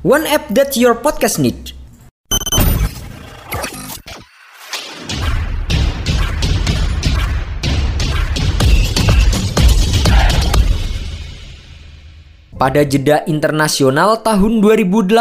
One app that your podcast need. Pada jeda internasional tahun 2018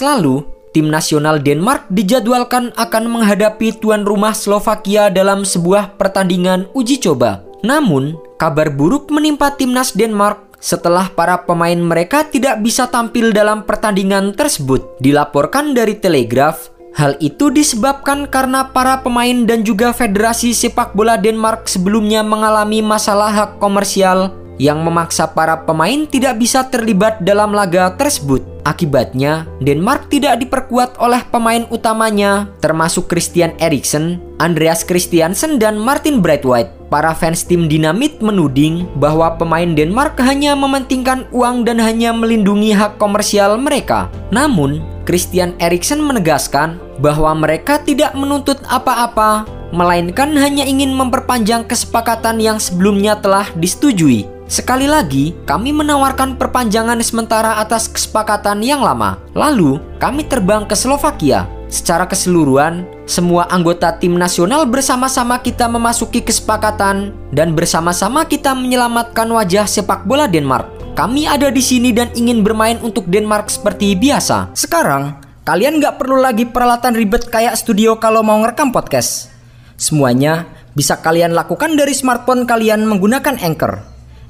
lalu, tim nasional Denmark dijadwalkan akan menghadapi tuan rumah Slovakia dalam sebuah pertandingan uji coba. Namun, kabar buruk menimpa timnas Denmark setelah para pemain mereka tidak bisa tampil dalam pertandingan tersebut. Dilaporkan dari Telegraph, hal itu disebabkan karena para pemain dan juga Federasi Sepak Bola Denmark sebelumnya mengalami masalah hak komersial yang memaksa para pemain tidak bisa terlibat dalam laga tersebut. Akibatnya, Denmark tidak diperkuat oleh pemain utamanya, termasuk Christian Eriksen, Andreas Christiansen, dan Martin Braithwaite. Para fans tim Dinamit menuding bahwa pemain Denmark hanya mementingkan uang dan hanya melindungi hak komersial mereka. Namun, Christian Eriksen menegaskan bahwa mereka tidak menuntut apa-apa, melainkan hanya ingin memperpanjang kesepakatan yang sebelumnya telah disetujui. Sekali lagi, kami menawarkan perpanjangan sementara atas kesepakatan yang lama. Lalu, kami terbang ke Slovakia. Secara keseluruhan, semua anggota tim nasional bersama-sama kita memasuki kesepakatan dan bersama-sama kita menyelamatkan wajah sepak bola Denmark. Kami ada di sini dan ingin bermain untuk Denmark seperti biasa. Sekarang, kalian nggak perlu lagi peralatan ribet kayak studio kalau mau ngerekam podcast. Semuanya bisa kalian lakukan dari smartphone kalian menggunakan Anchor.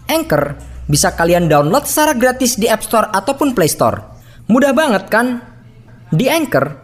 Anchor bisa kalian download secara gratis di App Store ataupun Play Store. Mudah banget kan? Di Anchor,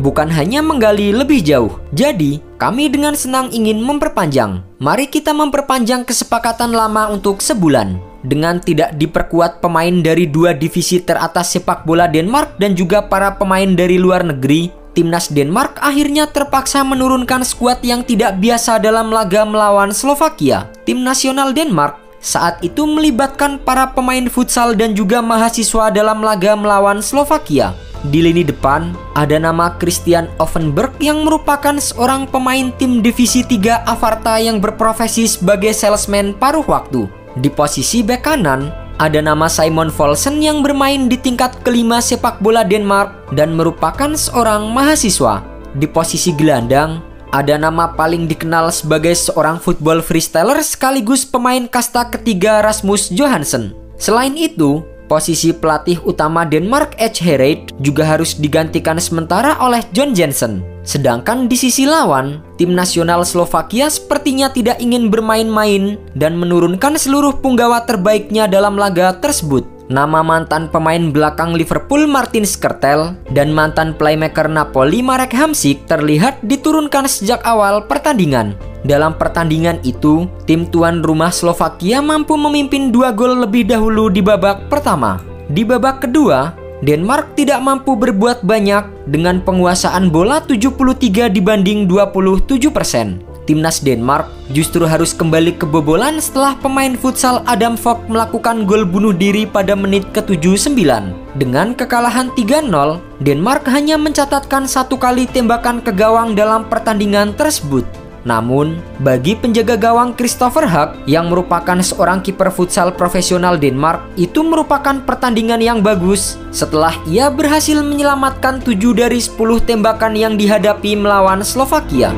bukan hanya menggali lebih jauh. Jadi, kami dengan senang ingin memperpanjang. Mari kita memperpanjang kesepakatan lama untuk sebulan. Dengan tidak diperkuat pemain dari dua divisi teratas sepak bola Denmark dan juga para pemain dari luar negeri, timnas Denmark akhirnya terpaksa menurunkan skuad yang tidak biasa dalam laga melawan Slovakia. Tim nasional Denmark saat itu melibatkan para pemain futsal dan juga mahasiswa dalam laga melawan Slovakia. Di lini depan, ada nama Christian Offenberg yang merupakan seorang pemain tim Divisi 3 Avarta yang berprofesi sebagai salesman paruh waktu. Di posisi bek kanan, ada nama Simon Volsen yang bermain di tingkat kelima sepak bola Denmark dan merupakan seorang mahasiswa. Di posisi gelandang, ada nama paling dikenal sebagai seorang football freestyler sekaligus pemain kasta ketiga Rasmus Johansson. Selain itu, posisi pelatih utama Denmark Edge Herred juga harus digantikan sementara oleh John Jensen. Sedangkan di sisi lawan, tim nasional Slovakia sepertinya tidak ingin bermain-main dan menurunkan seluruh punggawa terbaiknya dalam laga tersebut. Nama mantan pemain belakang Liverpool Martin Skrtel dan mantan playmaker Napoli Marek Hamsik terlihat diturunkan sejak awal pertandingan. Dalam pertandingan itu, tim tuan rumah Slovakia mampu memimpin dua gol lebih dahulu di babak pertama. Di babak kedua, Denmark tidak mampu berbuat banyak dengan penguasaan bola 73 dibanding 27 persen timnas Denmark justru harus kembali kebobolan setelah pemain futsal Adam Fogg melakukan gol bunuh diri pada menit ke-79. Dengan kekalahan 3-0, Denmark hanya mencatatkan satu kali tembakan ke gawang dalam pertandingan tersebut. Namun, bagi penjaga gawang Christopher Hag yang merupakan seorang kiper futsal profesional Denmark, itu merupakan pertandingan yang bagus setelah ia berhasil menyelamatkan 7 dari 10 tembakan yang dihadapi melawan Slovakia.